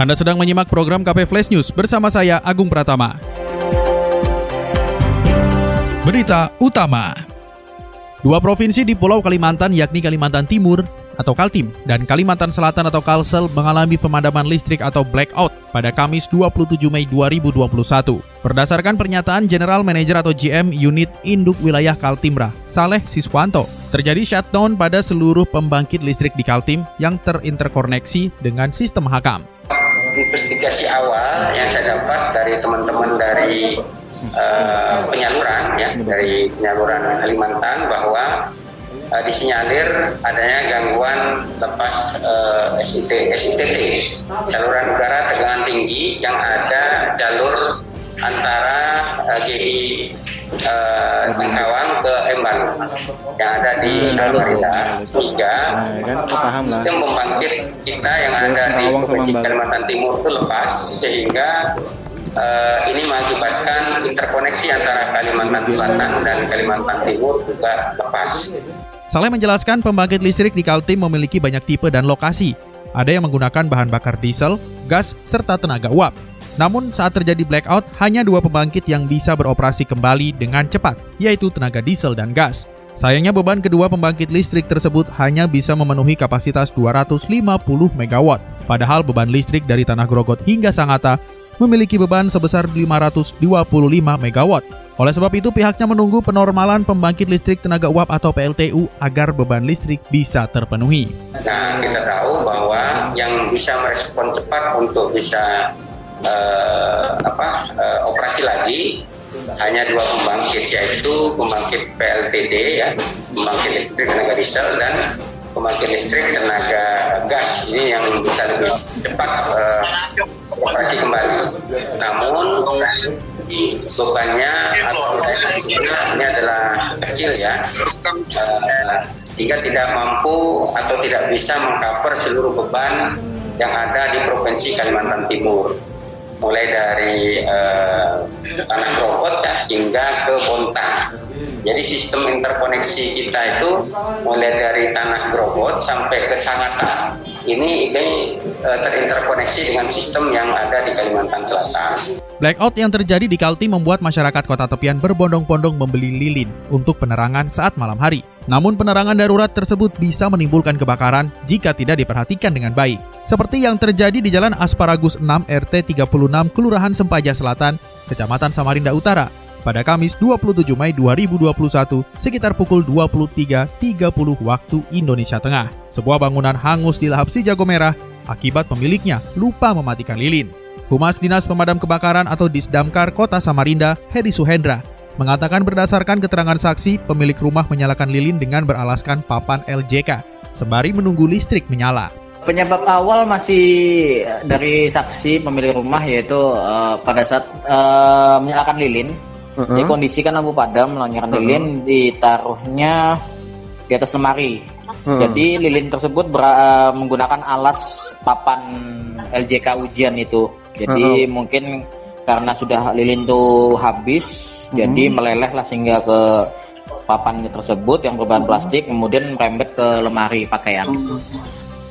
Anda sedang menyimak program KP Flash News bersama saya Agung Pratama. Berita utama. Dua provinsi di Pulau Kalimantan yakni Kalimantan Timur atau Kaltim dan Kalimantan Selatan atau Kalsel mengalami pemadaman listrik atau blackout pada Kamis 27 Mei 2021. Berdasarkan pernyataan General Manager atau GM Unit Induk Wilayah Kaltimra, Saleh Siswanto, terjadi shutdown pada seluruh pembangkit listrik di Kaltim yang terinterkoneksi dengan sistem Hakam investigasi awal yang saya dapat dari teman-teman dari uh, penyaluran ya dari penyaluran Kalimantan bahwa uh, disinyalir adanya gangguan lepas uh, SIT, SITT saluran udara tegangan tinggi yang ada jalur antara uh, GI uh, Tengkawang ke Emban yang ada di Samarinda tiga sistem pembangkit kita yang ada di Provinsi Kalimantan Timur itu lepas sehingga uh, ini mengakibatkan interkoneksi antara Kalimantan Selatan dan Kalimantan Timur juga lepas. Saleh menjelaskan pembangkit listrik di Kaltim memiliki banyak tipe dan lokasi. Ada yang menggunakan bahan bakar diesel, gas, serta tenaga uap. Namun saat terjadi blackout, hanya dua pembangkit yang bisa beroperasi kembali dengan cepat, yaitu tenaga diesel dan gas. Sayangnya beban kedua pembangkit listrik tersebut hanya bisa memenuhi kapasitas 250 MW, padahal beban listrik dari Tanah Grogot hingga Sangata memiliki beban sebesar 525 MW. Oleh sebab itu pihaknya menunggu penormalan pembangkit listrik tenaga uap atau PLTU agar beban listrik bisa terpenuhi. Nah, kita tahu bahwa yang bisa merespon cepat untuk bisa uh, apa uh, operasi lagi. Hanya dua pembangkit yaitu pembangkit PLTD ya pembangkit listrik tenaga diesel dan pembangkit listrik tenaga gas. Ini yang bisa lebih cepat uh, operasi kembali. Namun bebannya ini adalah kecil ya, uh, tidak mampu atau tidak bisa mengcover seluruh beban yang ada di provinsi Kalimantan Timur mulai dari uh, tanah robot ya, hingga ke Bontang. Jadi sistem interkoneksi kita itu mulai dari tanah robot sampai ke Sangatta. Ini ini uh, terinterkoneksi dengan sistem yang ada di Kalimantan Selatan. Blackout yang terjadi di Kaltim membuat masyarakat kota tepian berbondong-bondong membeli lilin untuk penerangan saat malam hari. Namun penerangan darurat tersebut bisa menimbulkan kebakaran jika tidak diperhatikan dengan baik. Seperti yang terjadi di Jalan Asparagus 6 RT 36 Kelurahan Sempaja Selatan, Kecamatan Samarinda Utara, pada Kamis 27 Mei 2021 sekitar pukul 23.30 waktu Indonesia Tengah. Sebuah bangunan hangus di lahap si jago merah akibat pemiliknya lupa mematikan lilin. Humas Dinas Pemadam Kebakaran atau Disdamkar Kota Samarinda, Heri Suhendra, mengatakan berdasarkan keterangan saksi, pemilik rumah menyalakan lilin dengan beralaskan papan LJK, sembari menunggu listrik menyala. Penyebab awal masih dari saksi pemilik rumah yaitu uh, pada saat uh, menyalakan lilin, uh -huh. dikondisikan lampu padam, menyalakan uh -huh. lilin ditaruhnya di atas lemari. Uh -huh. Jadi lilin tersebut ber, uh, menggunakan alas papan LJK ujian itu. Jadi uh-huh. mungkin karena sudah lilin tuh habis, uh-huh. jadi meleleh lah sehingga ke papan tersebut yang berbahan plastik, kemudian merembet ke lemari pakaian.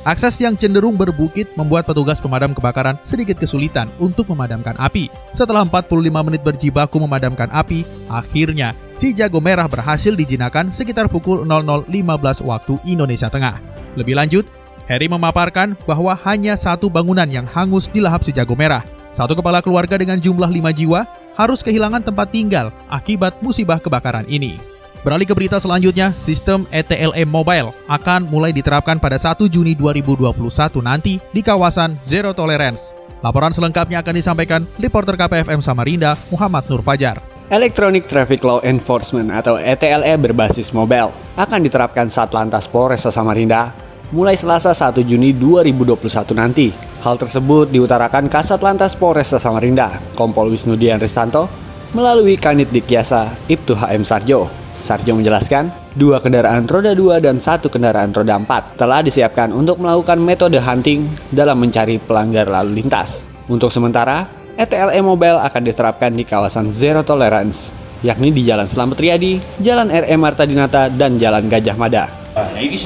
Akses yang cenderung berbukit membuat petugas pemadam kebakaran sedikit kesulitan untuk memadamkan api. Setelah 45 menit berjibaku memadamkan api, akhirnya si jago merah berhasil dijinakan sekitar pukul 00.15 waktu Indonesia Tengah. Lebih lanjut, Heri memaparkan bahwa hanya satu bangunan yang hangus di lahap si jago merah. Satu kepala keluarga dengan jumlah lima jiwa harus kehilangan tempat tinggal akibat musibah kebakaran ini. Beralih ke berita selanjutnya, sistem ETLM Mobile akan mulai diterapkan pada 1 Juni 2021 nanti di kawasan Zero Tolerance. Laporan selengkapnya akan disampaikan reporter KPFM Samarinda, Muhammad Nur Fajar. Electronic Traffic Law Enforcement atau ETLE berbasis mobile akan diterapkan saat lantas Polresta Samarinda mulai Selasa 1 Juni 2021 nanti. Hal tersebut diutarakan Kasat Lantas Polresta Samarinda, Kompol Wisnudian Ristanto, melalui Kanit Dikyasa Ibtu HM Sarjo. Sarjo menjelaskan, dua kendaraan roda 2 dan satu kendaraan roda 4 telah disiapkan untuk melakukan metode hunting dalam mencari pelanggar lalu lintas. Untuk sementara, ETLE Mobile akan diterapkan di kawasan Zero Tolerance, yakni di Jalan Selamat Riyadi, Jalan RM Marta Dinata, dan Jalan Gajah Mada. Nah, ini,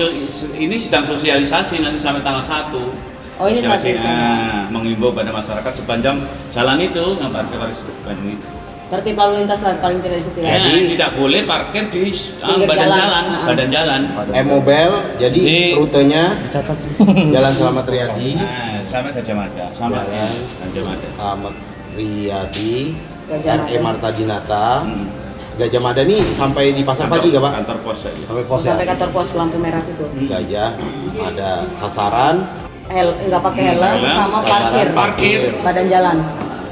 ini sedang sosialisasi nanti sampai tanggal 1. Oh ini ini. Nah, mengimbau pada masyarakat sepanjang jalan itu nggak parkir harus sepanjang itu. Tertib lalu lintas lah paling tidak situ ya. ya. tidak boleh parkir di uh, badan jalan, jalan uh, badan jalan. E-mobile, jadi di, rutenya dicatat. Jalan Selamat Riyadi. Nah, sama Gajah Mada, sama Jalan Gajah Mada. Selamat Riyadi, RE Marta Dinata. Hmm. Gajah Mada nih sampai di pasar kantor, pagi gak pak? Kantor pos aja. Sampai pos ya? Sampai kantor pos lampu merah situ. Gajah ada sasaran, hel nggak pakai helm sama parkir parkir badan jalan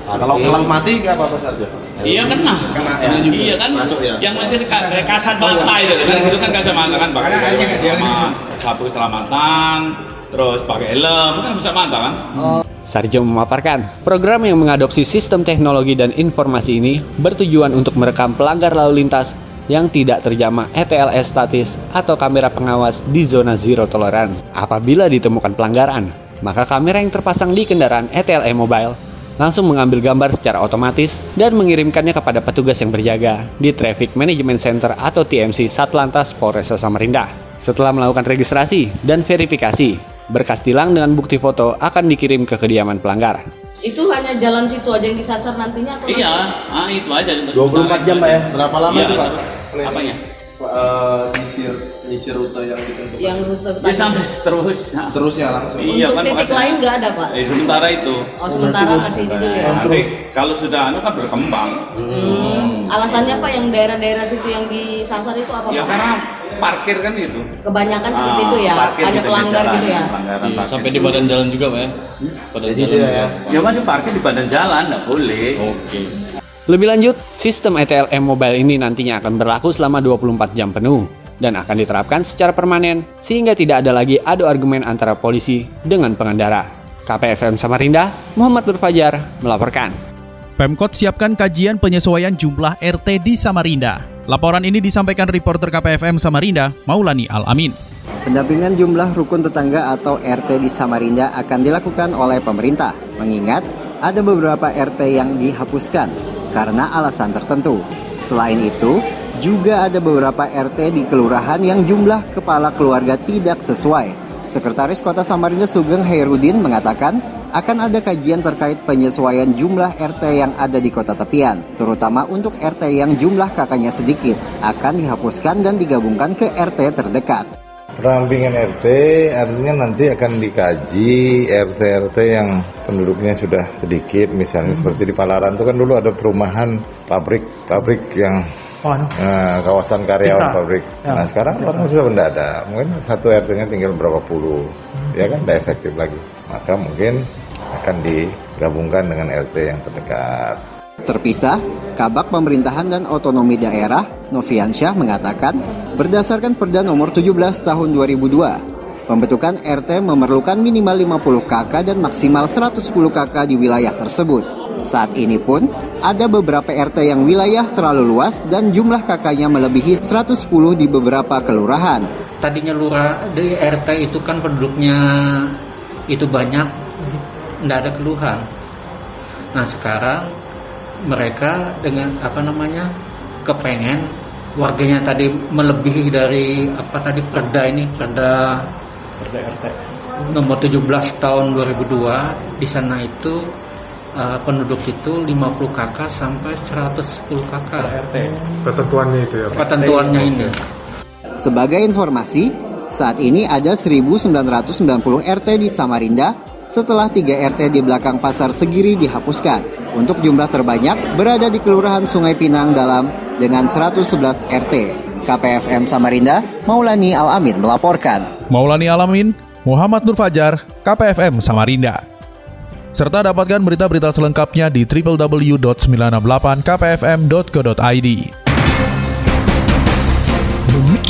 kalau kelang mati nggak apa-apa saja Iya kena, kena ya. juga. Iya kan, Masuk, ya. yang masih di kasat mata itu kan, itu kan kasat mata kan pakai sama sapu keselamatan, terus pakai helm, itu kan bisa mata kan. Oh. Sarjo memaparkan, program yang mengadopsi sistem teknologi dan informasi ini bertujuan untuk merekam pelanggar lalu lintas yang tidak terjamah ETLS statis atau kamera pengawas di zona zero tolerance. Apabila ditemukan pelanggaran, maka kamera yang terpasang di kendaraan ETLE Mobile langsung mengambil gambar secara otomatis dan mengirimkannya kepada petugas yang berjaga di Traffic Management Center atau TMC Satlantas Polresta Samarinda. Setelah melakukan registrasi dan verifikasi, berkas tilang dengan bukti foto akan dikirim ke kediaman pelanggar. Itu hanya jalan situ aja yang disasar nantinya atau Iya, ah itu aja. 24 jam Pak ya? Berapa lama iya, itu Pak? Apanya? Uh, nyisir nyisir rute yang ditentukan. Yang rute ya, sampai terus. Seterusnya langsung. Iya, Untuk kan titik lain nggak ada pak? Eh, sementara itu. Oh sementara masih dulu ya. Nanti kalau sudah anu kan berkembang. Hmm. Alasannya pak yang daerah-daerah situ yang disasar itu apa? Ya pak? karena parkir kan itu. Kebanyakan ah, seperti itu ya, hanya pelanggar gitu ya. Iya, sampai di badan jalan juga pak ya? Badan jalan ya. Ya masih parkir di badan jalan, nggak boleh. Oke. Lebih lanjut, sistem ETLM Mobile ini nantinya akan berlaku selama 24 jam penuh dan akan diterapkan secara permanen sehingga tidak ada lagi adu argumen antara polisi dengan pengendara. KPFM Samarinda, Muhammad Nur Fajar melaporkan. Pemkot siapkan kajian penyesuaian jumlah RT di Samarinda. Laporan ini disampaikan reporter KPFM Samarinda, Maulani Al-Amin. Pendampingan jumlah rukun tetangga atau RT di Samarinda akan dilakukan oleh pemerintah, mengingat ada beberapa RT yang dihapuskan karena alasan tertentu. Selain itu, juga ada beberapa RT di kelurahan yang jumlah kepala keluarga tidak sesuai. Sekretaris Kota Samarinda Sugeng Hairudin mengatakan akan ada kajian terkait penyesuaian jumlah RT yang ada di kota tepian, terutama untuk RT yang jumlah kakaknya sedikit, akan dihapuskan dan digabungkan ke RT terdekat. Perampingan RT artinya nanti akan dikaji RT-RT yang penduduknya sudah sedikit, misalnya hmm. seperti di Palaran itu kan dulu ada perumahan pabrik-pabrik yang nah, kawasan karyawan Kita. pabrik. Ya. Nah sekarang orang sudah benda ada, mungkin satu RT-nya tinggal berapa puluh, hmm. ya kan tidak efektif lagi. Maka mungkin akan digabungkan dengan RT yang terdekat. Terpisah, Kabak Pemerintahan dan Otonomi Daerah, Noviansyah mengatakan, berdasarkan Perda nomor 17 tahun 2002, pembentukan RT memerlukan minimal 50 KK dan maksimal 110 KK di wilayah tersebut. Saat ini pun, ada beberapa RT yang wilayah terlalu luas dan jumlah KK-nya melebihi 110 di beberapa kelurahan. Tadinya lurah di RT itu kan penduduknya itu banyak, tidak ada keluhan. Nah sekarang mereka dengan apa namanya kepengen warganya tadi melebihi dari apa tadi perda ini perda perda RT nomor 17 tahun 2002 di sana itu uh, penduduk itu 50 kakak sampai 110 kakak. RT ketentuannya itu ya ketentuannya ini. Sebagai informasi saat ini ada 1990 RT di Samarinda setelah 3 RT di belakang Pasar Segiri dihapuskan. Untuk jumlah terbanyak berada di Kelurahan Sungai Pinang Dalam dengan 111 RT. KPFM Samarinda, Maulani Alamin melaporkan. Maulani Alamin, Muhammad Nur Fajar, KPFM Samarinda. Serta dapatkan berita-berita selengkapnya di www.968kpfm.co.id.